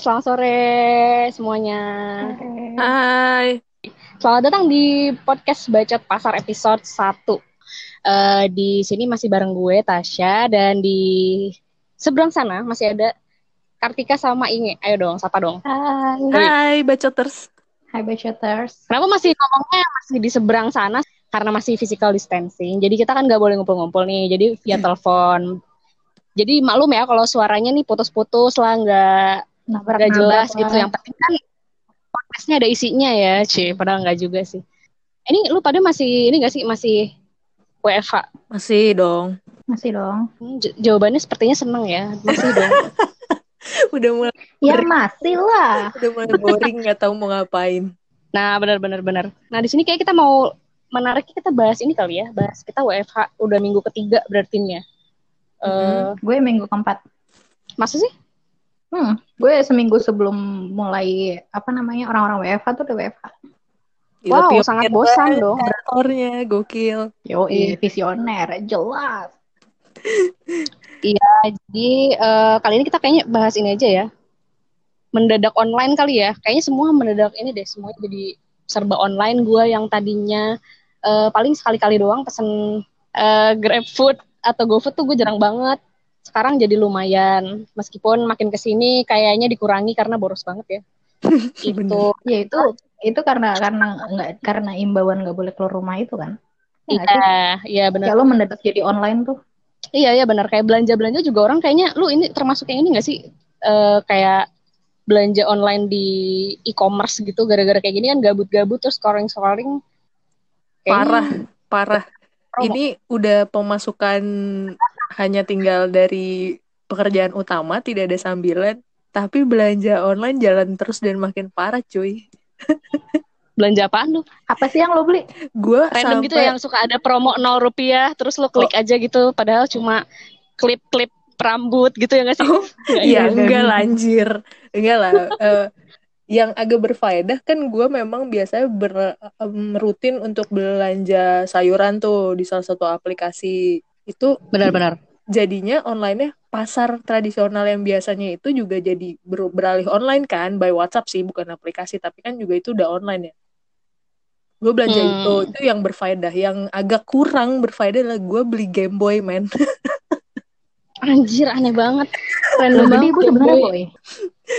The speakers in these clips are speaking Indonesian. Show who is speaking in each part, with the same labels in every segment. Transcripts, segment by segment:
Speaker 1: selamat sore semuanya.
Speaker 2: Hai.
Speaker 1: Selamat datang di podcast Bacot Pasar episode 1. Eh, di sini masih bareng gue Tasya dan di seberang sana masih ada Kartika sama Inge. Ayo dong, sapa dong.
Speaker 3: Hai,
Speaker 2: Hai bacoters.
Speaker 3: hai Bacoters.
Speaker 1: Kenapa masih ngomongnya masih di seberang sana? Karena masih physical distancing. Jadi kita kan nggak boleh ngumpul-ngumpul nih. Jadi via telepon. Jadi maklum ya kalau suaranya nih putus-putus lah, nggak nggak jelas gitu. Yang penting kan podcastnya ada isinya ya, cie. Padahal nggak juga sih. Ini lu pada masih ini nggak sih masih WFH?
Speaker 2: Masih dong.
Speaker 3: Masih dong.
Speaker 1: Hmm, j- jawabannya sepertinya seneng ya, masih dong.
Speaker 2: Udah mulai
Speaker 3: Ya masih lah.
Speaker 2: udah mulai boring nggak tahu mau ngapain.
Speaker 1: Nah, benar-benar benar. Nah, di sini kayak kita mau menariknya kita bahas ini kali ya, bahas kita WFH udah minggu ketiga berarti nih ya. Eh,
Speaker 3: Gue minggu keempat.
Speaker 1: masa sih?
Speaker 3: Hmm, gue seminggu sebelum mulai apa namanya orang-orang WFH tuh udah WFH.
Speaker 2: Gila,
Speaker 1: Wow,
Speaker 2: pionir
Speaker 1: sangat bosan dong.
Speaker 2: Kantornya gokil.
Speaker 3: Yo,
Speaker 1: Iya.
Speaker 3: visioner, jelas.
Speaker 1: Jadi eh, kali ini kita kayaknya bahas ini aja ya. Mendadak online kali ya. Kayaknya semua mendadak ini deh, semuanya jadi serba online. Gua yang tadinya eh, paling sekali-kali doang pesen eh, GrabFood atau GoFood tuh gue jarang banget. Sekarang jadi lumayan. Meskipun makin ke sini kayaknya dikurangi karena boros banget ya. itu
Speaker 3: Ya itu itu karena karena nggak karena imbauan nggak boleh keluar rumah itu kan. Ya, nggak sih?
Speaker 1: Iya, iya benar.
Speaker 3: Kayak lo mendadak jadi online tuh.
Speaker 1: Iya iya benar kayak belanja belanja juga orang kayaknya lu ini termasuk yang ini gak sih Eh, kayak belanja online di e-commerce gitu gara-gara kayak gini kan gabut-gabut terus scoring scoring
Speaker 2: Parah, parah.
Speaker 1: Promo.
Speaker 2: Ini udah pemasukan hanya tinggal dari pekerjaan utama, tidak ada sambilan. Tapi belanja online jalan terus dan makin parah cuy.
Speaker 1: belanja apaan lu
Speaker 3: Apa sih yang lo beli?
Speaker 2: Gue
Speaker 1: random gitu ya yang suka ada promo 0 rupiah terus lu klik aja gitu padahal cuma klip-klip rambut gitu ya gak sih Nggak,
Speaker 2: Iya,
Speaker 1: iya.
Speaker 2: enggak lah anjir. Enggak lah. Eh, yang agak berfaedah kan gue memang biasanya ber, em, rutin untuk belanja sayuran tuh di salah satu aplikasi. Itu
Speaker 1: benar-benar
Speaker 2: jadinya online-nya pasar tradisional yang biasanya itu juga jadi ber- beralih online kan by WhatsApp sih bukan aplikasi tapi kan juga itu udah online ya. Gue belanja
Speaker 1: Hmm.
Speaker 2: itu itu yang berfaedah. Yang agak kurang berfaedah adalah gue beli Game Boy men.
Speaker 1: anjir aneh banget random banget
Speaker 3: gue
Speaker 1: Game
Speaker 3: sebenarnya
Speaker 1: Boy.
Speaker 3: boy.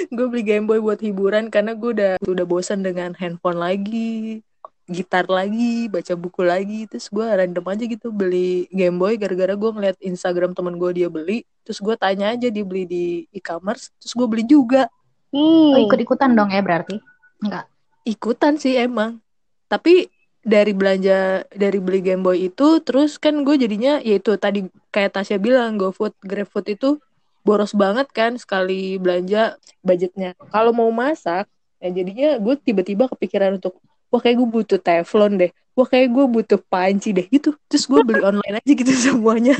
Speaker 2: gue beli Game Boy buat hiburan karena gue udah udah bosan dengan handphone lagi gitar lagi baca buku lagi terus gue random aja gitu beli Game Boy gara-gara gue ngeliat Instagram temen gue dia beli terus gue tanya aja dia beli di e-commerce terus gue beli juga
Speaker 1: Hmm.
Speaker 3: Oh, ikut-ikutan dong ya berarti? Enggak.
Speaker 2: ikutan sih emang tapi dari belanja dari beli Game Boy itu terus kan gue jadinya yaitu tadi kayak Tasya bilang GoFood GrabFood itu boros banget kan sekali belanja budgetnya kalau mau masak ya jadinya gue tiba-tiba kepikiran untuk wah kayak gue butuh teflon deh wah kayak gue butuh panci deh gitu terus gue beli online aja gitu semuanya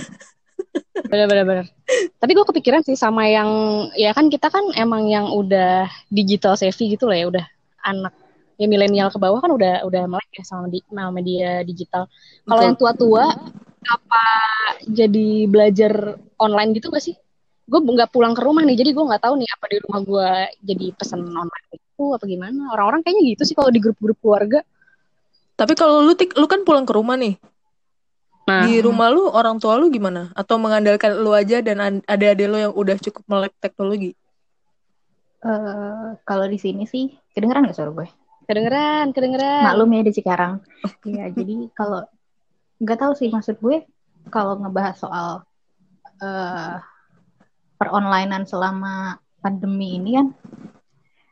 Speaker 1: Bener-bener. Tapi gue kepikiran sih sama yang ya kan kita kan emang yang udah digital savvy gitu lah ya, udah anak ya milenial ke bawah kan udah udah melek ya sama di sama media digital. Kalau yang tua-tua apa jadi belajar online gitu gak sih? Gue nggak pulang ke rumah nih, jadi gue nggak tahu nih apa di rumah gue jadi pesan online itu apa gimana. Orang-orang kayaknya gitu sih kalau di grup-grup keluarga.
Speaker 2: tapi kalau lu tik lu kan pulang ke rumah nih
Speaker 1: Nah,
Speaker 2: di rumah lu orang tua lu gimana atau mengandalkan lu aja dan ad- adik-adik lu yang udah cukup melek teknologi
Speaker 3: Eh, kalau di sini sih kedengeran nggak suara gue?
Speaker 1: kedengeran, kedengeran.
Speaker 3: Maklum ya di Cikarang. Iya, jadi kalau nggak tahu sih maksud gue kalau ngebahas soal eh peronlinean selama pandemi ini kan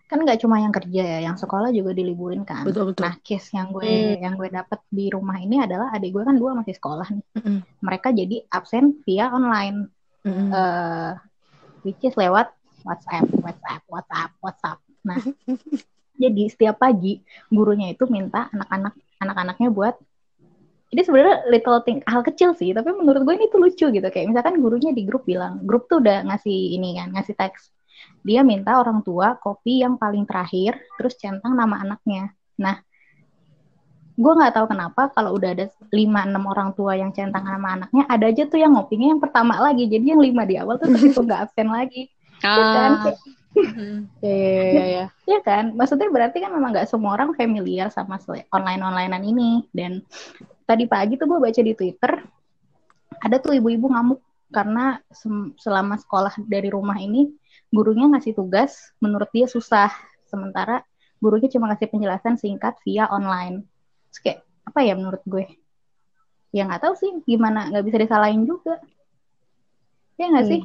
Speaker 3: kan nggak cuma yang kerja ya, yang sekolah juga diliburin kan.
Speaker 2: betul betul
Speaker 3: Nah, case yang gue
Speaker 1: Hmm.
Speaker 3: yang gue dapat di rumah ini adalah adik gue kan dua masih sekolah nih.
Speaker 2: Mm-mm.
Speaker 3: Mereka jadi absen via online,
Speaker 2: Mm-mm.
Speaker 3: eh which is lewat WhatsApp, WhatsApp, WhatsApp, WhatsApp. Nah, jadi setiap pagi gurunya itu minta anak-anak anak-anaknya buat ini sebenarnya little thing hal kecil sih, tapi menurut gue ini tuh lucu gitu. Kayak misalkan gurunya di grup bilang, grup tuh udah ngasih ini kan, ngasih teks. Dia minta orang tua kopi yang paling terakhir, terus centang nama anaknya. Nah, gue nggak tahu kenapa kalau udah ada 5-6 orang tua yang centang nama anaknya, ada aja tuh yang ngopinya yang pertama lagi. Jadi yang lima di awal tuh terus itu nggak absen lagi. Ya kan?
Speaker 1: Ah, Ya, ya, ya, ya.
Speaker 3: Kan? Maksudnya berarti kan memang nggak semua orang familiar sama online-onlinean ini. Dan tadi pagi tuh gue baca di Twitter, ada tuh ibu-ibu ngamuk karena selama sekolah dari rumah ini, gurunya ngasih tugas, menurut dia susah. Sementara gurunya cuma ngasih penjelasan singkat via online. Terus kayak, apa ya menurut gue? Ya nggak tahu sih, gimana, nggak bisa disalahin juga. Ya nggak hmm. sih?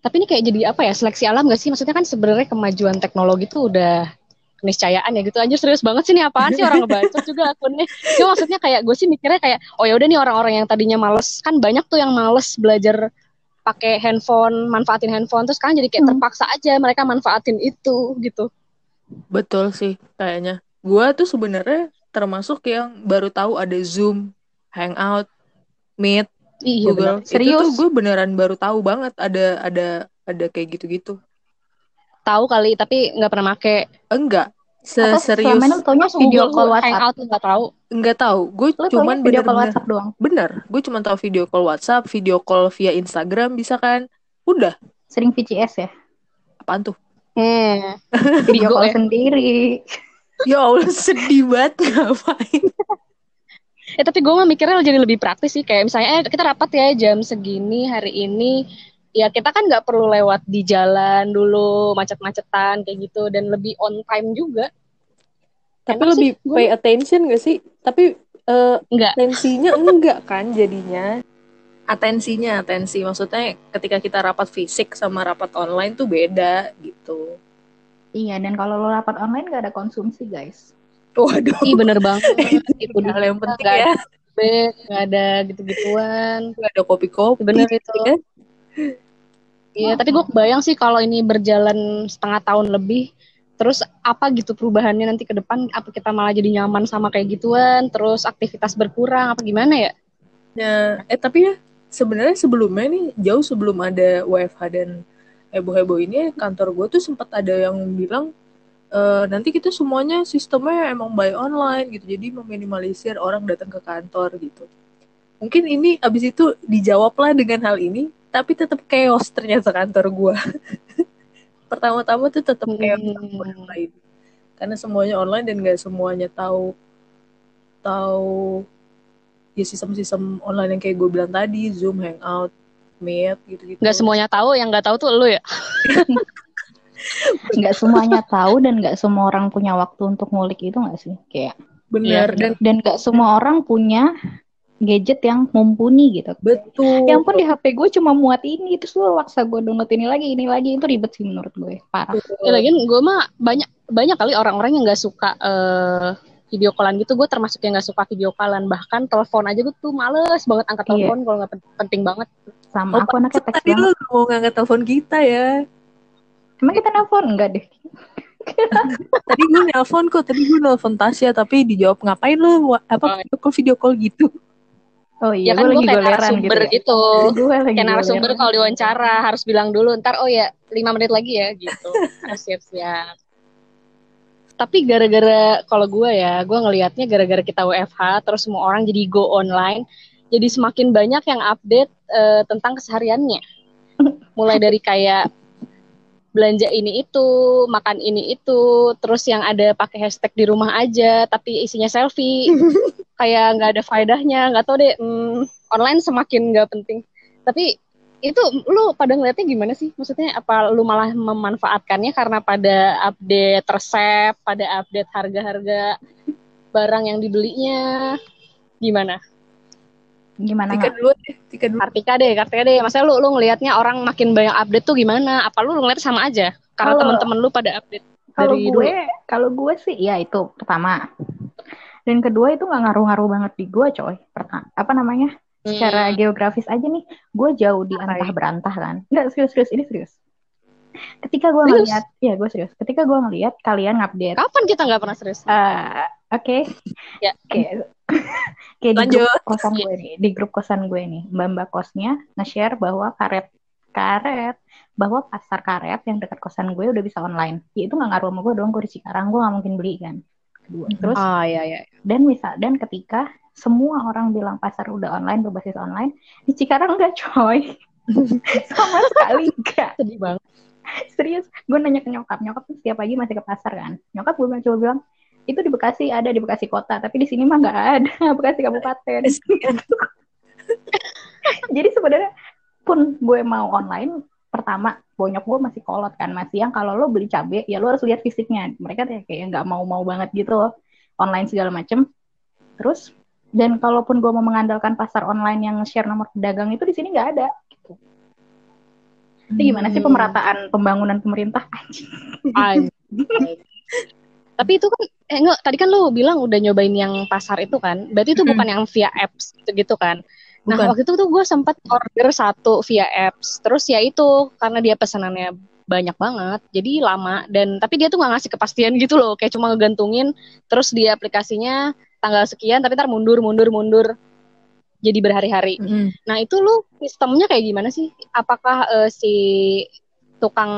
Speaker 1: Tapi ini kayak jadi apa ya seleksi alam gak sih? Maksudnya kan sebenarnya kemajuan teknologi itu udah keniscayaan ya gitu aja serius banget sih nih apaan sih orang ngebaca juga akunnya cuma maksudnya kayak gue sih mikirnya kayak oh ya udah nih orang-orang yang tadinya males kan banyak tuh yang males belajar pakai handphone manfaatin handphone terus kan jadi kayak hmm. terpaksa aja mereka manfaatin itu gitu
Speaker 2: betul sih kayaknya gue tuh sebenarnya termasuk yang baru tahu ada zoom hangout meet Iya, Google. Bener. Serius? Itu tuh gue beneran baru tahu banget ada ada ada kayak gitu-gitu.
Speaker 1: Tahu kali tapi nggak pernah make.
Speaker 2: Enggak. Seserius.
Speaker 3: Selama taunya video call WhatsApp. Hangout
Speaker 1: nggak tahu.
Speaker 2: Enggak tahu. Gue cuman
Speaker 3: video call WhatsApp doang.
Speaker 2: Bener. Gue cuma tahu video call WhatsApp, video call via Instagram bisa kan? Udah.
Speaker 3: Sering VCS ya?
Speaker 2: Apaan tuh?
Speaker 3: Hmm. video call ya? sendiri.
Speaker 2: Ya Allah sedih banget ngapain
Speaker 1: ya tapi gue mah mikirnya jadi lebih praktis sih kayak misalnya eh, kita rapat ya jam segini hari ini ya kita kan nggak perlu lewat di jalan dulu macet-macetan kayak gitu dan lebih on time juga
Speaker 2: tapi Enak lebih sih, pay attention gak sih tapi uh, enggak atensinya enggak kan jadinya atensinya atensi maksudnya ketika kita rapat fisik sama rapat online tuh beda gitu
Speaker 3: iya dan kalau lo rapat online gak ada konsumsi guys
Speaker 1: Waduh. Ih bener banget.
Speaker 2: itu hal yang penting gak ya.
Speaker 1: Gak ada gitu-gituan.
Speaker 2: Gak ada kopi-kopi.
Speaker 1: Bener itu. Ya? Iya, tapi gue kebayang sih kalau ini berjalan setengah tahun lebih, terus apa gitu perubahannya nanti ke depan? Apa kita malah jadi nyaman sama kayak gituan? Terus aktivitas berkurang? Apa gimana ya?
Speaker 2: Ya, eh tapi ya sebenarnya sebelumnya nih jauh sebelum ada WFH dan heboh-heboh ini kantor gue tuh sempat ada yang bilang uh, nanti kita semuanya sistemnya emang by online gitu jadi meminimalisir orang datang ke kantor gitu mungkin ini abis itu dijawablah dengan hal ini tapi tetap chaos ternyata kantor gue pertama-tama tuh tetap chaos hmm. online. Karena semuanya online dan gak semuanya tahu tahu ya sistem-sistem online yang kayak gue bilang tadi zoom hangout meet gitu-gitu.
Speaker 1: Nggak semuanya tahu yang nggak tahu tuh lu ya?
Speaker 3: Nggak semuanya tahu dan nggak semua orang punya waktu untuk ngulik itu nggak sih? Kayak
Speaker 2: benar
Speaker 3: ya, dan dan nggak semua orang punya gadget yang mumpuni gitu
Speaker 2: betul
Speaker 3: yang pun di HP gue cuma muat ini terus lu waksa gue download ini lagi ini lagi itu ribet sih menurut gue parah
Speaker 1: ya lagi gue mah banyak banyak kali orang-orang yang nggak suka uh, video callan gitu gue termasuk yang nggak suka video callan bahkan telepon aja gue tuh males banget angkat iya. telepon kalau nggak penting banget
Speaker 3: sama oh, aku anaknya teks tadi
Speaker 2: lu mau ngangkat telepon kita ya
Speaker 3: Emang kita nelfon? Enggak deh.
Speaker 2: tadi gue nelfon kok, tadi gue nelfon Tasya tapi dijawab ngapain lu apa oh. video call video call gitu.
Speaker 1: Oh iya, ya kan gue kayak narasumber gitu. Ya? gitu. Gue kayak narasumber kalau diwawancara harus bilang dulu ntar oh ya lima menit lagi ya gitu. harus siap-siap. Tapi gara-gara kalau gue ya, gue ngelihatnya gara-gara kita WFH terus semua orang jadi go online, jadi semakin banyak yang update uh, tentang kesehariannya. Mulai dari kayak belanja ini itu, makan ini itu, terus yang ada pakai hashtag di rumah aja, tapi isinya selfie, kayak nggak ada faedahnya, nggak tau deh, hmm, online semakin nggak penting. Tapi itu lu pada ngeliatnya gimana sih? Maksudnya apa lu malah memanfaatkannya karena pada update resep, pada update harga-harga barang yang dibelinya, gimana?
Speaker 3: Gimana
Speaker 2: Tika dulu deh,
Speaker 1: Tika dulu. Kartika deh, Kartika deh. Maksudnya lu lu ngelihatnya orang makin banyak update tuh gimana? Apa lu ngeliat sama aja? Karena teman-teman lu pada update.
Speaker 3: Kalau gue, kalau gue sih ya itu pertama. Dan kedua itu nggak ngaruh-ngaruh banget di gue, coy. Pertama, apa namanya? Hmm. Secara geografis aja nih, gue jauh di antah berantah kan. Enggak serius-serius, ini serius. Ketika gue ngeliat, ya gue serius. Ketika gue ngeliat kalian ngupdate.
Speaker 1: Kapan kita nggak pernah serius?
Speaker 3: Uh, Oke. Okay.
Speaker 1: Ya.
Speaker 3: Oke. Okay. Kayak di grup kosan gue nih, di grup kosan gue nih, mbak-mbak kosnya nge-share bahwa karet karet bahwa pasar karet yang dekat kosan gue udah bisa online. Ya itu nggak ngaruh sama gue dong, gue di Cikarang, gue nggak mungkin beli kan. Kedua. Terus,
Speaker 1: oh, iya, iya.
Speaker 3: dan misal dan ketika semua orang bilang pasar udah online berbasis online, di Cikarang enggak coy. sama sekali enggak.
Speaker 1: Sedih banget.
Speaker 3: serius gue nanya ke nyokap nyokap tuh setiap pagi masih ke pasar kan nyokap gue coba bilang itu di Bekasi ada di Bekasi kota tapi di sini mah nggak ada Bekasi kabupaten jadi sebenarnya pun gue mau online pertama bonyok gue masih kolot kan masih yang kalau lo beli cabe ya lo harus lihat fisiknya mereka kayak nggak mau mau banget gitu loh online segala macem terus dan kalaupun gue mau mengandalkan pasar online yang share nomor pedagang itu di sini nggak ada gitu. Itu gimana sih
Speaker 2: Hmm.
Speaker 3: pemerataan pembangunan pemerintah?
Speaker 1: Anjing. Tapi itu kan eh enggak, tadi kan lu bilang udah nyobain yang pasar itu kan. Berarti itu bukan yang via apps gitu kan. Nah,
Speaker 2: Bukan.
Speaker 1: waktu itu tuh gue sempat order satu via apps. Terus ya itu karena dia pesanannya banyak banget, jadi lama dan tapi dia tuh nggak ngasih kepastian gitu loh, kayak cuma ngegantungin terus di aplikasinya tanggal sekian tapi ntar mundur mundur mundur jadi berhari-hari.
Speaker 2: Mm-mm.
Speaker 1: Nah itu lu sistemnya kayak gimana sih? Apakah eh, si tukang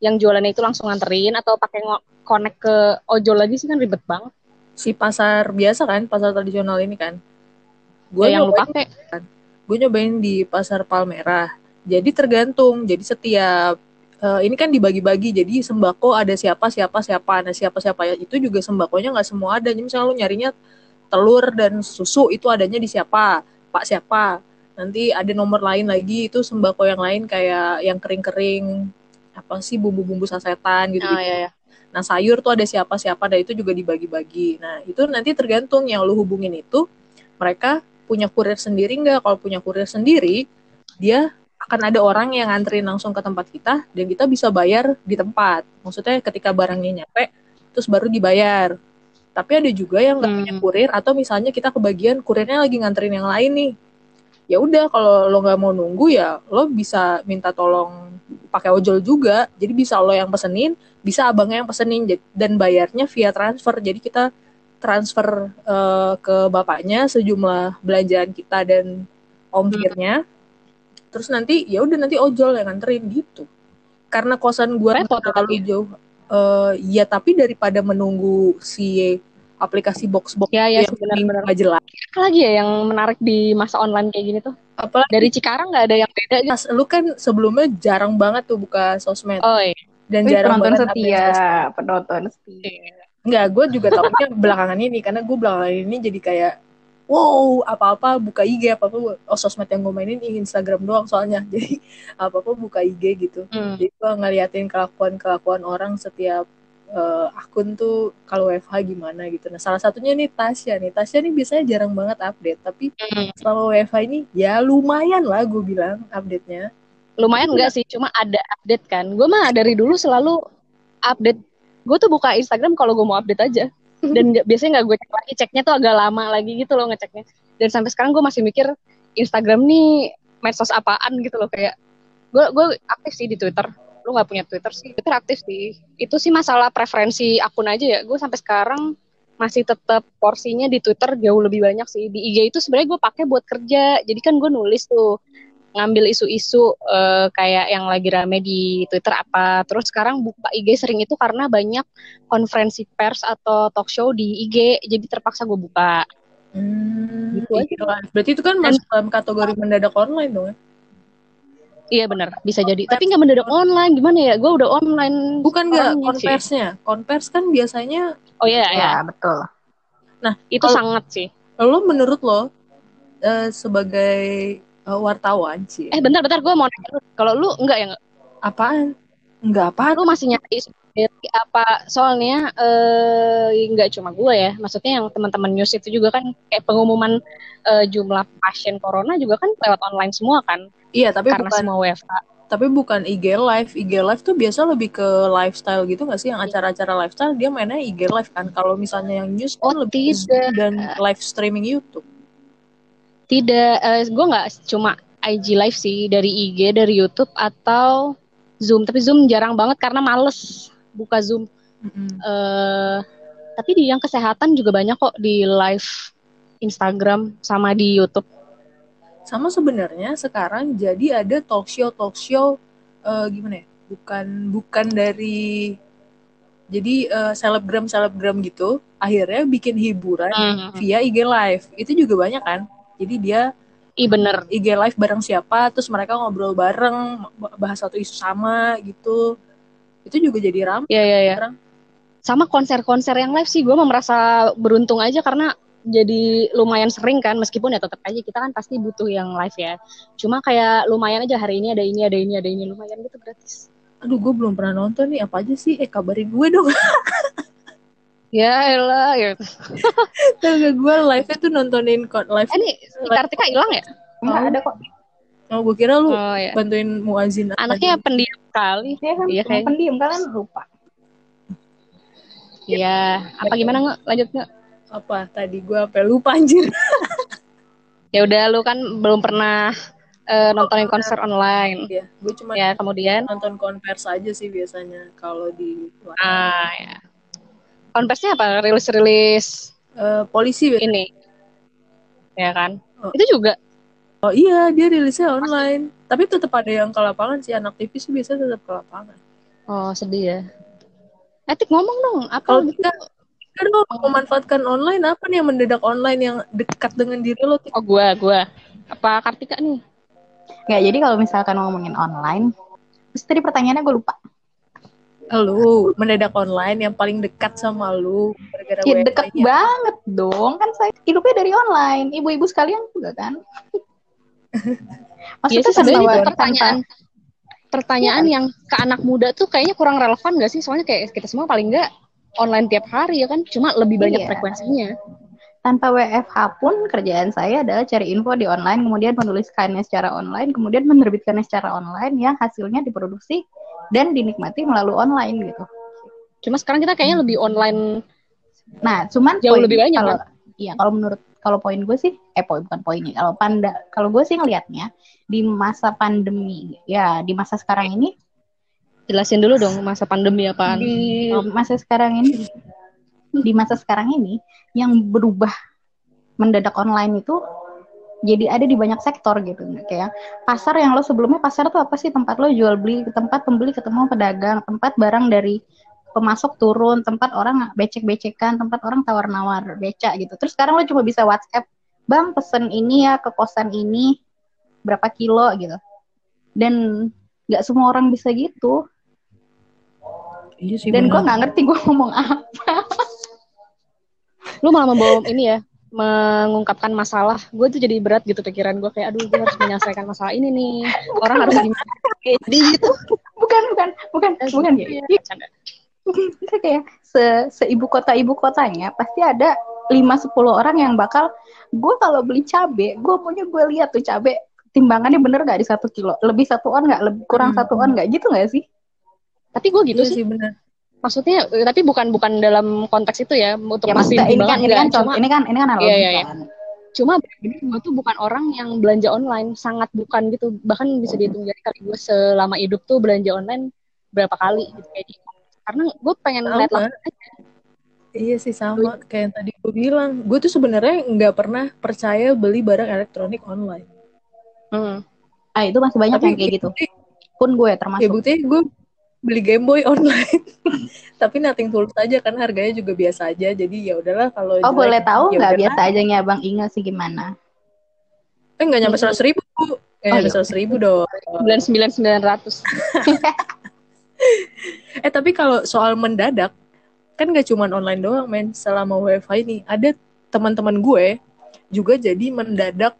Speaker 1: yang jualannya itu langsung nganterin atau pakai connect ke ojol lagi sih kan ribet banget.
Speaker 2: si pasar biasa kan pasar tradisional ini kan. Gue
Speaker 1: Ya, yang lu pakai.
Speaker 2: gue nyobain di pasar Palmerah. Jadi tergantung jadi setiap eh, ini kan dibagi-bagi. Jadi sembako ada siapa siapa siapa. Nah siapa siapa. Ya itu juga sembakonya nggak semua ada. Jadi misalnya lu nyarinya telur dan susu itu adanya di siapa? Pak siapa? Nanti ada nomor lain lagi itu sembako yang lain kayak yang kering-kering apa sih bumbu-bumbu sasetan gitu,
Speaker 1: Ah, ya, ya.
Speaker 2: Nah, sayur tuh ada siapa-siapa, dan itu juga dibagi-bagi. Nah, itu nanti tergantung yang lu hubungin itu, mereka punya kurir sendiri nggak? Kalau punya kurir sendiri, dia akan ada orang yang nganterin langsung ke tempat kita, dan kita bisa bayar di tempat. Maksudnya ketika barangnya nyampe, terus baru dibayar. Tapi ada juga yang nggak
Speaker 1: Hmm.
Speaker 2: punya kurir, atau misalnya kita kebagian kurirnya lagi nganterin yang lain nih. Ya udah, kalau lo nggak mau nunggu ya, lo bisa minta tolong pakai ojol juga. Jadi bisa lo yang pesenin, bisa abangnya yang pesenin. Dan bayarnya via transfer. Jadi kita transfer eh, ke bapaknya sejumlah belanjaan kita dan ongkirnya. Terus nanti ya udah nanti ojol yang nganterin gitu. Karena kosan
Speaker 1: ya
Speaker 2: terlalu jauh. Eh, ya tapi daripada menunggu si aplikasi box box
Speaker 1: Ya, ya,
Speaker 2: yang
Speaker 1: benar-benar.
Speaker 2: nggak jelas
Speaker 1: Apa lagi ya yang menarik di masa online kayak gini tuh?
Speaker 2: apalagi
Speaker 1: Dari Cikarang nggak ada yang beda gitu.
Speaker 2: pas lu kan sebelumnya jarang banget tuh buka sosmed
Speaker 1: Oh iya.
Speaker 2: dan
Speaker 3: Wih,
Speaker 2: jarang
Speaker 3: penonton
Speaker 2: banget
Speaker 3: setia, penonton setia.
Speaker 2: Enggak, gue juga tahunya belakangan ini karena gue belakangan ini jadi kayak wow apa-apa buka IG apa-apa oh sosmed yang gue mainin Instagram doang soalnya jadi apa-apa buka IG gitu
Speaker 1: Hmm.
Speaker 2: jadi gue ngeliatin kelakuan-kelakuan orang setiap eh, akun tuh kalau WFH gimana gitu nah salah satunya nih Tasya nih Tasya nih biasanya jarang banget update tapi
Speaker 1: Hmm.
Speaker 2: selama WFH ini ya lumayan lah gue bilang update-nya
Speaker 1: Lumayan enggak sih, cuma ada update kan. Gue mah dari dulu selalu update. Gue tuh buka Instagram kalau gue mau update aja. Dan nggak- biasanya nggak gue cek lagi, ceknya tuh agak lama lagi gitu loh ngeceknya. Dan sampai sekarang gue masih mikir Instagram nih medsos apaan gitu loh kayak. Gue gue aktif sih di Twitter. Lu nggak punya Twitter sih? Twitter aktif sih. Itu sih masalah preferensi akun aja ya. Gue sampai sekarang masih tetap porsinya di Twitter jauh lebih banyak sih. Di IG itu sebenarnya gue pakai buat kerja. Jadi kan gue nulis tuh ngambil isu-isu eh, kayak yang lagi rame di Twitter apa. Terus sekarang buka IG sering itu karena banyak konferensi pers atau talk show di IG, jadi terpaksa gue buka.
Speaker 2: hmm,
Speaker 1: Gitu aja.
Speaker 2: iya berarti itu kan masuk dalam kategori mendadak online dong ya
Speaker 1: Iya benar, bisa jadi. Tapi nggak mendadak online, gimana ya? Gue udah online.
Speaker 2: bukan nggak konversinya konvers kan biasanya
Speaker 1: Oh iya, ya.
Speaker 3: Ya, betul.
Speaker 1: Itu
Speaker 2: Kalau-
Speaker 1: sangat sih.
Speaker 2: lo menurut lo eh, sebagai eh, wartawan sih
Speaker 1: Eh bentar-bentar, gue mau nanya. Kalau lu enggak ya? nggak?
Speaker 2: apaan nggak apaan
Speaker 1: Lu masih nyari apa? Soalnya eh nggak cuma gue ya. Maksudnya yang teman-teman news itu juga kan kayak pengumuman eh, jumlah pasien corona juga kan lewat online semua kan?
Speaker 2: iya tapi
Speaker 1: karena
Speaker 2: bukan
Speaker 1: semua WFH.
Speaker 2: tapi bukan IG live IG live tuh biasa lebih ke lifestyle gitu nggak sih yang acara-acara lifestyle dia mainnya IG live kan kalau misalnya yang news
Speaker 1: Oh,
Speaker 2: kan lebih
Speaker 1: tidak.
Speaker 2: dan live streaming YouTube
Speaker 1: Tidak, eh, gue nggak cuma IG live sih dari IG, dari YouTube atau Zoom. Tapi Zoom jarang banget karena males buka Zoom.
Speaker 2: Mm-mm.
Speaker 1: eh tapi di yang kesehatan juga banyak kok di live Instagram sama di YouTube.
Speaker 2: sama sebenarnya sekarang jadi ada talk show talk show eh, gimana ya bukan bukan dari jadi eh, selebgram selebgram gitu akhirnya bikin hiburan
Speaker 1: Hmm.
Speaker 2: via IG live itu juga banyak kan jadi dia
Speaker 1: Ih bener.
Speaker 2: IG live bareng siapa terus mereka ngobrol bareng bahas satu isu sama gitu itu juga jadi ramai
Speaker 1: Iya iya iya.
Speaker 2: sekarang.
Speaker 1: Sama konser-konser yang live sih gue merasa beruntung aja karena jadi lumayan sering kan meskipun ya tetap aja kita kan pasti butuh yang live ya. Cuma kayak lumayan aja hari ini ada ini ada ini ada ini lumayan gitu gratis.
Speaker 2: aduh gue belum pernah nonton nih apa aja sih eh kabarin gue dong
Speaker 1: Ya elah ya.
Speaker 2: Tenaga gue live nya tuh nontonin live
Speaker 1: Eh ini si Kartika hilang ya?
Speaker 3: Enggak
Speaker 2: Oh.
Speaker 3: ada kok.
Speaker 2: Oh gue kira lu
Speaker 1: Oh ya.
Speaker 2: bantuin muazin
Speaker 1: Anaknya pendiam kali.
Speaker 3: Dia kan
Speaker 1: Iya,
Speaker 3: cuma
Speaker 1: kayak-
Speaker 3: pendiam kalian lupa.
Speaker 1: Iya. Apa gimana nggak? Lanjut nggak?
Speaker 2: apa tadi gue apa lupa anjir
Speaker 1: Ya udah lu kan belum pernah eh, nontonin konser online.
Speaker 2: ya gue cuma
Speaker 1: Ya kemudian
Speaker 2: nonton konvers aja sih biasanya kalau di luar.
Speaker 1: ah ya. Konversinya apa? Rilis-rilis
Speaker 2: Eh, polisi biasanya.
Speaker 1: ini. Ya kan?
Speaker 2: Oh.
Speaker 1: Itu juga
Speaker 2: oh iya dia rilisnya online tapi tetap ada yang ke lapangan sih anak TV sih biasanya tetap ke lapangan
Speaker 1: Oh sedih ya. Etik ngomong dong, apa
Speaker 2: kalau
Speaker 1: gitu?
Speaker 2: kita kita dong memanfaatkan online apa nih yang mendadak online yang dekat dengan diri lo Tik?
Speaker 1: Oh gua, gua. Apa Kartika nih?
Speaker 3: Nggak, jadi kalau misalkan ngomongin online, terus tadi pertanyaannya gue lupa.
Speaker 2: lu mendadak online yang paling dekat sama lu gara-gara
Speaker 3: Ya
Speaker 2: -nya.
Speaker 3: banget dong, kan saya hidupnya dari online. Ibu-ibu sekalian juga kan.
Speaker 1: Iya sih
Speaker 3: Maksudnya
Speaker 1: sebenarnya
Speaker 3: tanpa-
Speaker 1: itu pertanyaan pertanyaan yang ke anak muda tuh kayaknya kurang relevan gak sih? Soalnya kayak kita semua paling nggak online tiap hari ya kan, cuma lebih banyak
Speaker 3: Iya.
Speaker 1: frekuensinya.
Speaker 3: tanpa WFH pun kerjaan saya adalah cari info di online, kemudian menuliskannya secara online, kemudian menerbitkannya secara online yang hasilnya diproduksi dan dinikmati melalui online gitu.
Speaker 1: Cuma sekarang kita kayaknya lebih online.
Speaker 3: Nah, cuman
Speaker 1: Jauh lebih banyak,
Speaker 3: kalau iya kalau menurut kalau poin gue sih eh poin bukan poinnya. Kalau panda kalau gue sih ngelihatnya di masa pandemi ya di masa sekarang ini
Speaker 1: Jelasin dulu dong masa pandemi apaan.
Speaker 3: di masa sekarang ini di masa sekarang ini yang berubah mendadak online itu jadi ada di banyak sektor gitu kayak pasar yang lo sebelumnya pasar tuh apa sih tempat lo jual beli tempat pembeli ketemu pedagang tempat barang dari pemasok turun tempat orang becek-becekan tempat orang tawar-nawar beca gitu terus sekarang lo cuma bisa WhatsApp bang pesen ini ya ke kosan ini berapa kilo gitu dan nggak semua orang bisa gitu
Speaker 2: Iya sih
Speaker 3: dan gue nggak ngerti gue ngomong apa
Speaker 1: Lu malah membawa ini ya, mengungkapkan masalah. Gue tuh jadi berat gitu pikiran gue kayak aduh gue harus menyelesaikan masalah ini nih. Orang harus gimana? Jadi gitu.
Speaker 3: bukan bukan bukan bukan
Speaker 1: Iya,
Speaker 3: Iya,
Speaker 1: bercanda.
Speaker 3: Kayak se seibu kota ibu kotanya pasti ada 5-10 orang yang bakal gue kalau beli cabe gue punya gue lihat tuh cabe timbangannya bener gak di satu kilo lebih satu on nggak lebih kurang
Speaker 2: Hmm.
Speaker 3: satu on nggak gitu nggak sih
Speaker 1: Tapi gue gitu
Speaker 2: Iya
Speaker 1: sih.
Speaker 2: sih benar.
Speaker 1: Maksudnya eh, tapi bukan bukan dalam konteks itu ya untuk
Speaker 3: ya maksudnya ini kan ini kan
Speaker 1: cuma
Speaker 3: ini kan ini kan analogi
Speaker 1: Iya, iya, iya.
Speaker 3: kan
Speaker 1: cuma gue tuh bukan orang yang belanja online sangat bukan gitu bahkan bisa dihitung jari kali gue selama hidup tuh belanja online berapa kali gitu kayak gitu. Karena gue pengen
Speaker 2: Sama.
Speaker 1: ngeliat langsung aja.
Speaker 2: Iya sih sama kayak yang tadi gue bilang. Gue tuh sebenarnya nggak pernah percaya beli barang elektronik online.
Speaker 1: Hmm.
Speaker 3: ah itu masih banyak
Speaker 2: Tapi
Speaker 3: yang kayak gitu
Speaker 2: bukti-
Speaker 3: pun gue
Speaker 2: Ya
Speaker 3: termasuk
Speaker 2: buktinya gue beli Game Boy online. Tapi nothing tulus aja kan harganya juga biasa aja. Jadi ya udahlah kalau
Speaker 3: oh
Speaker 2: jelek,
Speaker 3: boleh tahu
Speaker 2: ya
Speaker 3: nggak biasa aja nih abang Inge sih gimana
Speaker 2: Eh nggak nyampe seratus ribu. Nggak
Speaker 3: Oh,
Speaker 2: nyampe
Speaker 3: iya.
Speaker 2: seratus ribu dong.
Speaker 1: sembilan sembilan sembilan ratus
Speaker 2: Eh tapi kalau soal mendadak kan gak cuma online doang men. Selama WiFi ini ada teman-teman gue juga jadi mendadak.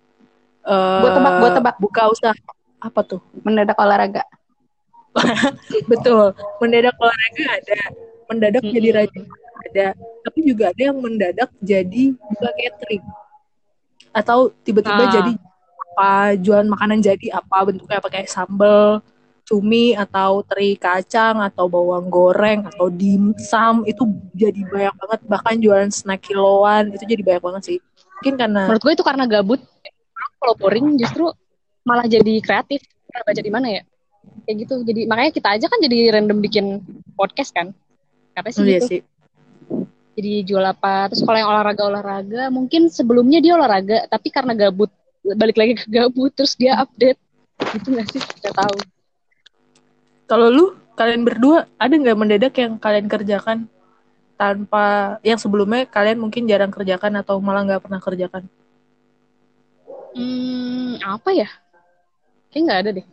Speaker 3: Gua tebak, gua tebak.
Speaker 2: Buka usaha apa tuh?
Speaker 3: mendadak olahraga
Speaker 2: Betul. Mendadak olahraga ada. Mendadak
Speaker 1: Mm-mm.
Speaker 2: jadi rajin ada. Tapi juga ada yang mendadak jadi buka catering. Atau tiba-tiba
Speaker 1: Ah.
Speaker 2: jadi apa jualan makanan jadi apa bentuknya pakai sambal cumi atau teri kacang atau bawang goreng atau dimsum itu jadi banyak banget. Bahkan jualan snack kiloan itu jadi banyak banget sih. Mungkin karena
Speaker 1: menurut gue itu karena gabut. Kalau boring justru malah jadi kreatif. Pernah baca di mana ya? Kayak gitu. Jadi makanya kita aja kan jadi random bikin podcast kan? Katanya sih
Speaker 2: Oh, iya
Speaker 1: gitu?
Speaker 2: sih.
Speaker 1: Jadi jual apa? Terus kalau yang olahraga olahraga mungkin sebelumnya dia olahraga tapi karena gabut balik lagi ke gabut terus dia update. Gitu nggak sih? Kita tahu
Speaker 2: Kalau lu, kalian berdua ada nggak mendadak yang kalian kerjakan tanpa yang sebelumnya kalian mungkin jarang kerjakan atau malah nggak pernah kerjakan?
Speaker 1: Hmm, apa ya? Kayak nggak ada deh.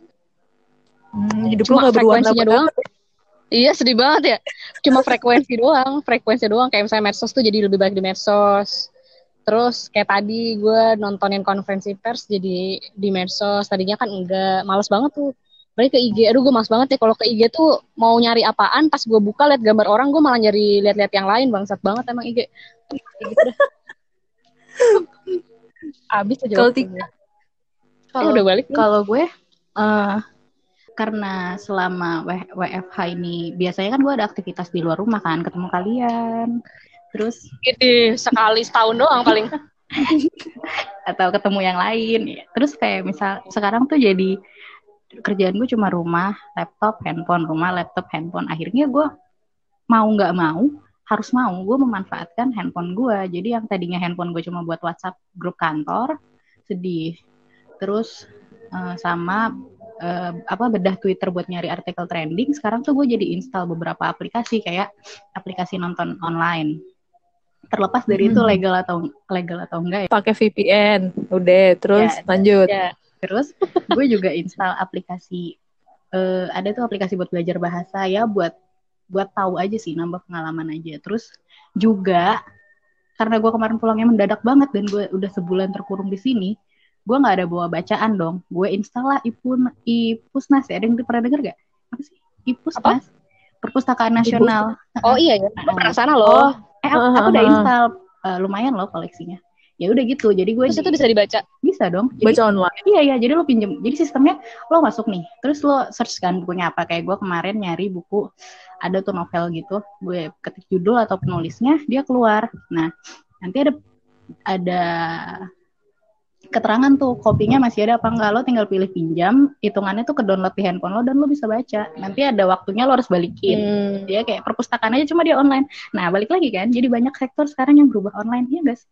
Speaker 2: Hmm, hidup lu
Speaker 1: Cuma
Speaker 2: gak berwarna
Speaker 1: frekuensinya doang. Iya sedih banget ya. Cuma frekuensi doang, frekuensi doang. Kayak misalnya medsos tuh jadi lebih baik di medsos. Terus kayak tadi gue nontonin konferensi pers jadi di medsos. Tadinya kan enggak, males banget tuh. Balik ke IG, aduh gue males banget ya kalau ke IG tuh mau nyari apaan pas gue buka lihat gambar orang gue malah nyari lihat-lihat yang lain bangsat banget emang IG. Gitu dah. Abis aja
Speaker 2: Kalau
Speaker 1: gue. Eh,
Speaker 3: Kalau
Speaker 1: udah balik
Speaker 3: kalau gue eh karena selama W- WFH ini biasanya kan gue ada aktivitas di luar rumah kan, ketemu kalian. Terus
Speaker 1: Gede, sekali setahun doang paling.
Speaker 3: atau ketemu yang lain. Terus kayak misal sekarang tuh jadi kerjaan gue cuma rumah, laptop, handphone, rumah, laptop, handphone. Akhirnya gue mau nggak mau harus mau gue memanfaatkan handphone gue. Jadi yang tadinya handphone gue cuma buat WhatsApp grup kantor, sedih. Terus eh, sama eh, apa bedah Twitter buat nyari artikel trending. Sekarang tuh gue jadi install beberapa aplikasi kayak aplikasi nonton online. Terlepas dari itu
Speaker 2: Hmm.
Speaker 3: legal atau legal atau enggak ya.
Speaker 2: Pakai VPN. Udah, terus
Speaker 3: Ya,
Speaker 2: lanjut.
Speaker 1: Ya.
Speaker 3: Terus gue juga install aplikasi eh, ada tuh aplikasi buat belajar bahasa ya buat buat tahu aja sih nambah pengalaman aja. Terus juga karena gue kemarin pulangnya mendadak banget dan gue udah sebulan terkurung di sini, gue nggak ada bawa bacaan dong. Gue install lah Ipun Ipusnas ya. Ada yang pernah denger gak? Apa sih? Ipusnas. Perpustakaan Nasional.
Speaker 1: Oh iya ya, gue pernah sana loh.
Speaker 3: Oh, eh aku, aku udah
Speaker 2: Ah, ah, ah.
Speaker 3: install Eh, lumayan loh koleksinya. Ya udah gitu. Jadi gue
Speaker 1: Terus itu bisa dibaca.
Speaker 3: bisa dong. Jadi,
Speaker 2: Baca online.
Speaker 3: Iya iya, jadi lo pinjem. Jadi sistemnya lo masuk nih, terus lo search kan bukunya apa. Kayak gue kemarin nyari buku ada tuh novel gitu, gue ketik judul atau penulisnya, dia keluar. Nah nanti ada ada keterangan tuh kopinya masih ada apa enggak lo tinggal pilih pinjam hitungannya tuh ke download di handphone lo dan lo bisa baca nanti ada waktunya lo harus balikin
Speaker 1: Hmm.
Speaker 3: dia kayak perpustakaan aja cuma dia online nah balik lagi kan jadi banyak sektor sekarang yang berubah online iya guys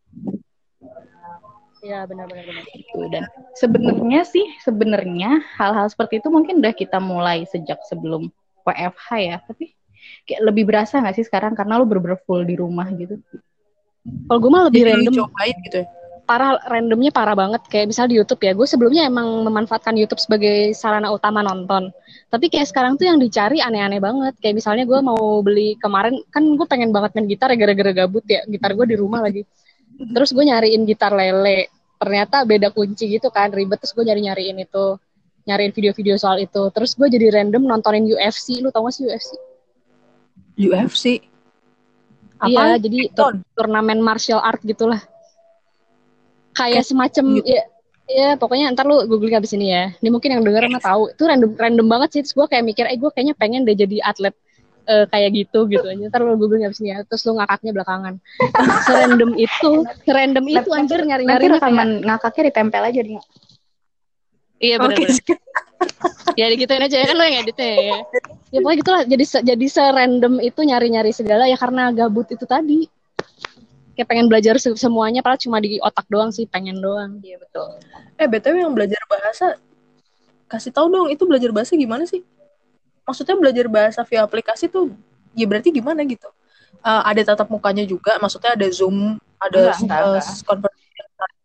Speaker 1: Iya benar-benar.
Speaker 3: gitu. Dan sebenarnya sih sebenarnya hal-hal seperti itu mungkin udah kita mulai sejak sebelum WFH ya. Tapi kayak lebih berasa nggak sih sekarang? Karena lo bener-bener full di rumah gitu.
Speaker 1: Kalau gue mah lebih
Speaker 2: Jadi
Speaker 1: random.
Speaker 2: cobain gitu ya.
Speaker 1: parah randomnya parah banget. Kayak misalnya di YouTube ya. Gue sebelumnya emang memanfaatkan YouTube sebagai sarana utama nonton. Tapi kayak sekarang tuh yang dicari aneh-aneh banget. Kayak misalnya gue mau beli kemarin kan gue pengen banget main gitar ya gara-gara gabut ya. Gitar gue di rumah lagi. Terus gue nyariin gitar lele ternyata beda kunci gitu kan ribet terus gue nyari-nyariin itu nyariin video-video soal itu terus gue jadi random nontonin UFC lu tau gak sih UFC
Speaker 2: UFC.
Speaker 1: iya
Speaker 2: Apa?
Speaker 1: jadi
Speaker 2: Ton.
Speaker 1: turnamen martial art gitulah kayak
Speaker 2: Kayak
Speaker 1: semacam
Speaker 2: gitu.
Speaker 1: ya ya pokoknya ntar lu googling abis ini ya ini mungkin yang denger mah tahu itu random random banget sih terus gue kayak mikir eh gue kayaknya pengen deh jadi atlet eh, kayak gitu gitu. Aja ntar lu googling abis ini ya terus lu ngakaknya belakangan. Serandom itu serandom itu anjir nyari nyari
Speaker 3: nanti rekaman ngakaknya ditempel aja di
Speaker 1: iya
Speaker 2: Oke.
Speaker 1: benar-benar. ya digituin aja ya kan lo yang editnya ya. Ya pokoknya gitulah jadi jadi serandom itu nyari nyari segala ya karena gabut itu tadi. Kayak pengen belajar se- semuanya padahal cuma di otak doang sih pengen doang.
Speaker 3: Iya betul.
Speaker 2: Eh, BTW yang belajar bahasa, kasih tahu dong, itu belajar bahasa gimana sih? Maksudnya belajar bahasa via aplikasi tuh, ya berarti gimana gitu? Eh, ada tatap mukanya juga, maksudnya ada Zoom, ada
Speaker 3: Enggak, enggak,
Speaker 2: eh, conference.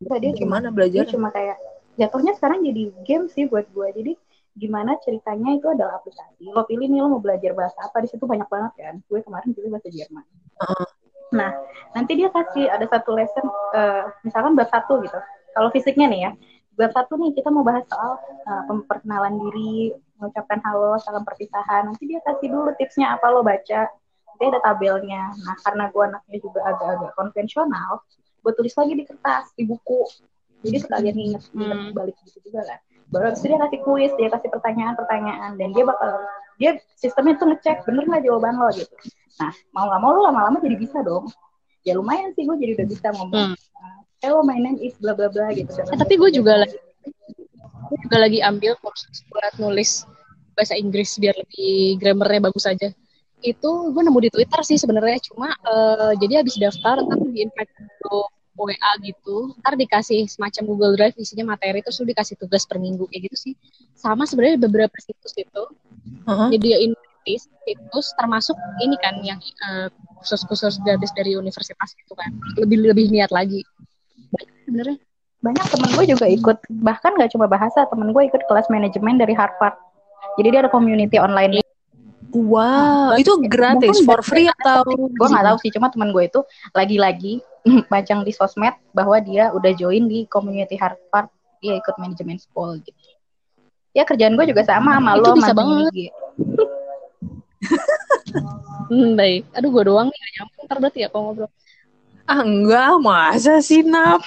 Speaker 3: Enggak, dia cuma
Speaker 2: Gimana
Speaker 3: dia
Speaker 2: belajar?
Speaker 3: cuma kayak jatuhnya sekarang jadi game sih buat gue jadi gimana ceritanya itu adalah aplikasi lo pilih nih lo mau belajar bahasa apa di situ banyak banget kan gue kemarin pilih bahasa Jerman
Speaker 2: Heeh.
Speaker 3: nah nanti dia kasih ada satu lesson eh, misalkan bab satu gitu kalau fisiknya nih ya bab satu nih kita mau bahas soal eh, perkenalan diri mengucapkan halo salam perpisahan. Nanti dia kasih dulu tipsnya apa lo baca. Nanti ada tabelnya. Nah karena gue anaknya juga agak-agak konvensional gue tulis lagi di kertas di buku. Jadi sekalian inget inget
Speaker 1: Hmm.
Speaker 3: balik gitu juga kan. Baru habis itu dia kasih kuis dia kasih pertanyaan-pertanyaan. Dan dia bakal dia sistemnya tuh ngecek bener nggak jawaban lo? gitu. Nah mau nggak mau lo lama-lama jadi bisa dong. Ya lumayan sih gue jadi udah bisa ngomong.
Speaker 1: Hmm.
Speaker 3: Hello my name is bla bla bla gitu.
Speaker 1: Eh, tapi gue juga lagi gue juga lagi ambil kursus buat nulis bahasa Inggris biar lebih grammarnya bagus aja. Itu gue nemu di Twitter sih sebenarnya cuma eh, jadi habis daftar ntar di invite WA gitu ntar dikasih semacam Google Drive isinya materi terus lu dikasih tugas per minggu kayak gitu sih. Sama sebenarnya beberapa situs itu
Speaker 2: Heeh.
Speaker 1: nyediain gratis situs termasuk ini kan yang eh, khusus-khusus gratis dari universitas itu kan. Lebih lebih niat lagi sebenarnya.
Speaker 3: Banyak temen gue juga ikut. Bahkan nggak cuma bahasa temen gue ikut kelas manajemen dari Harvard. Jadi dia ada community online.
Speaker 2: Wow, itu gratis
Speaker 3: Mungkin
Speaker 2: for free atau
Speaker 3: gue nggak tahu sih. Cuma temen gue itu lagi-lagi macang di sosmed bahwa dia udah join di community Harvard. Dia ikut manajemen school gitu. Ya kerjaan gue juga sama sama lo
Speaker 1: bisa banget. Hmm, baik. Aduh, gue doang nih nyambung. Ntar berarti ya kalau ngobrol.
Speaker 2: Ah enggak, masa sih Nap?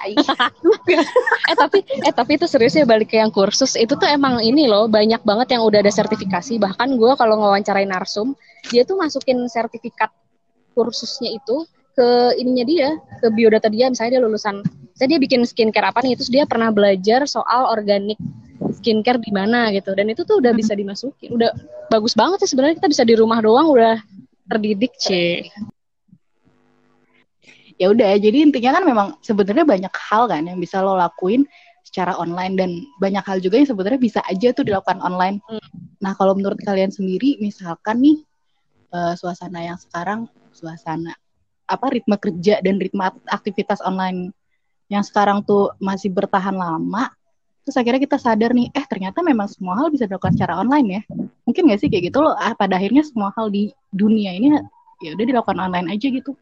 Speaker 1: Eh tapi eh tapi itu serius ya balik ke yang kursus. Itu tuh emang ini loh banyak banget yang udah ada sertifikasi. Bahkan gue kalau ngewawancarain narsum dia tuh masukin sertifikat kursusnya itu ke ininya dia ke biodata dia. Misalnya dia lulusan misalnya dia bikin skincare apa nih terus dia pernah belajar soal organik skincare di mana gitu. Dan itu tuh udah bisa dimasukin. Udah bagus banget sih sebenarnya. Kita bisa di rumah doang udah terdidik cie
Speaker 3: ya udah jadi intinya kan memang sebenarnya banyak hal kan yang bisa lo lakuin secara online dan banyak hal juga yang sebenarnya bisa aja tuh dilakukan online.
Speaker 1: Hmm.
Speaker 3: Nah kalau menurut kalian sendiri misalkan nih eh, suasana yang sekarang suasana apa ritme kerja dan ritme ak- aktivitas online yang sekarang tuh masih bertahan lama terus akhirnya kita sadar nih eh ternyata memang semua hal bisa dilakukan secara online ya mungkin gak sih kayak gitu loh ah, pada akhirnya semua hal di dunia ini ya udah dilakukan online aja gitu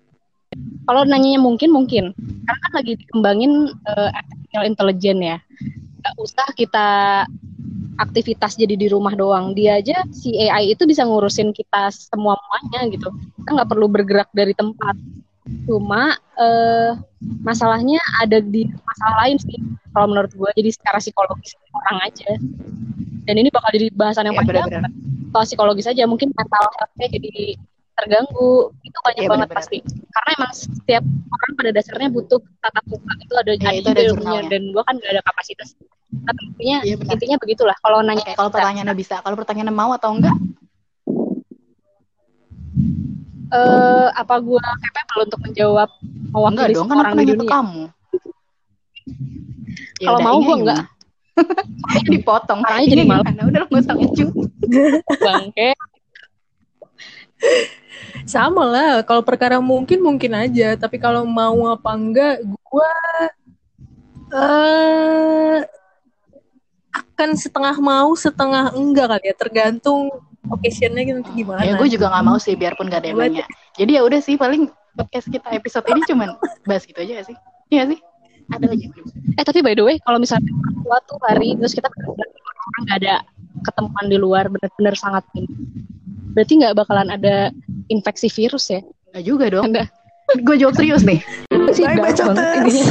Speaker 1: Kalau nanyanya mungkin mungkin, karena kan lagi dikembangin eh, artificial intelligence ya. Gak usah kita aktivitas jadi di rumah doang. Dia aja si AI itu bisa ngurusin kita semua muanya gitu. Kita nggak perlu bergerak dari tempat. Cuma eh, masalahnya ada di masalah lain sih. Kalau menurut gue, jadi secara psikologis orang aja. Dan ini bakal jadi bahasan yang
Speaker 3: Ya,
Speaker 1: panjang. Soal psikologis aja, mungkin mental health-nya jadi terganggu. Itu banyak
Speaker 3: Iya,
Speaker 1: banget pasti karena emang setiap orang pada dasarnya butuh tatap muka itu ada
Speaker 3: Ya, itu
Speaker 1: ada ilmunya dan gua kan gak ada kapasitas tapi intinya
Speaker 3: benar.
Speaker 1: intinya begitulah kalau nanya
Speaker 3: Oke, kalau pertanyaannya bisa, kalau pertanyaannya mau atau enggak?
Speaker 1: eh, apa gua capable untuk menjawab
Speaker 3: Enggak
Speaker 1: mewakili
Speaker 3: dong, kan
Speaker 1: orang di dunia
Speaker 3: kamu. Ya
Speaker 1: Kalau mau gua
Speaker 3: gimana? Dipotong.
Speaker 1: Caranya jadi malu.
Speaker 3: gimana? Udah nggak usah lucu.
Speaker 1: bangke
Speaker 2: Sama lah, kalau perkara mungkin mungkin aja, tapi kalau mau apa enggak, gua eh akan setengah mau, setengah enggak kali ya, tergantung occasionnya gitu nanti gimana.
Speaker 3: Ya gue juga nggak mau sih, biarpun gak ada nanya. Jadi ya udah sih, paling podcast kita episode ini cuman bahas gitu aja gak sih? Iya sih? Ada lagi.
Speaker 1: eh tapi by the way kalau misalnya suatu hari terus kita nggak ada ketemuan di luar benar-benar sangat ini berarti nggak bakalan ada infeksi virus ya
Speaker 3: Enggak juga dong.
Speaker 1: Ada.
Speaker 3: gue jawab serius nih.
Speaker 1: sih
Speaker 2: bacoters.
Speaker 1: banget intinya.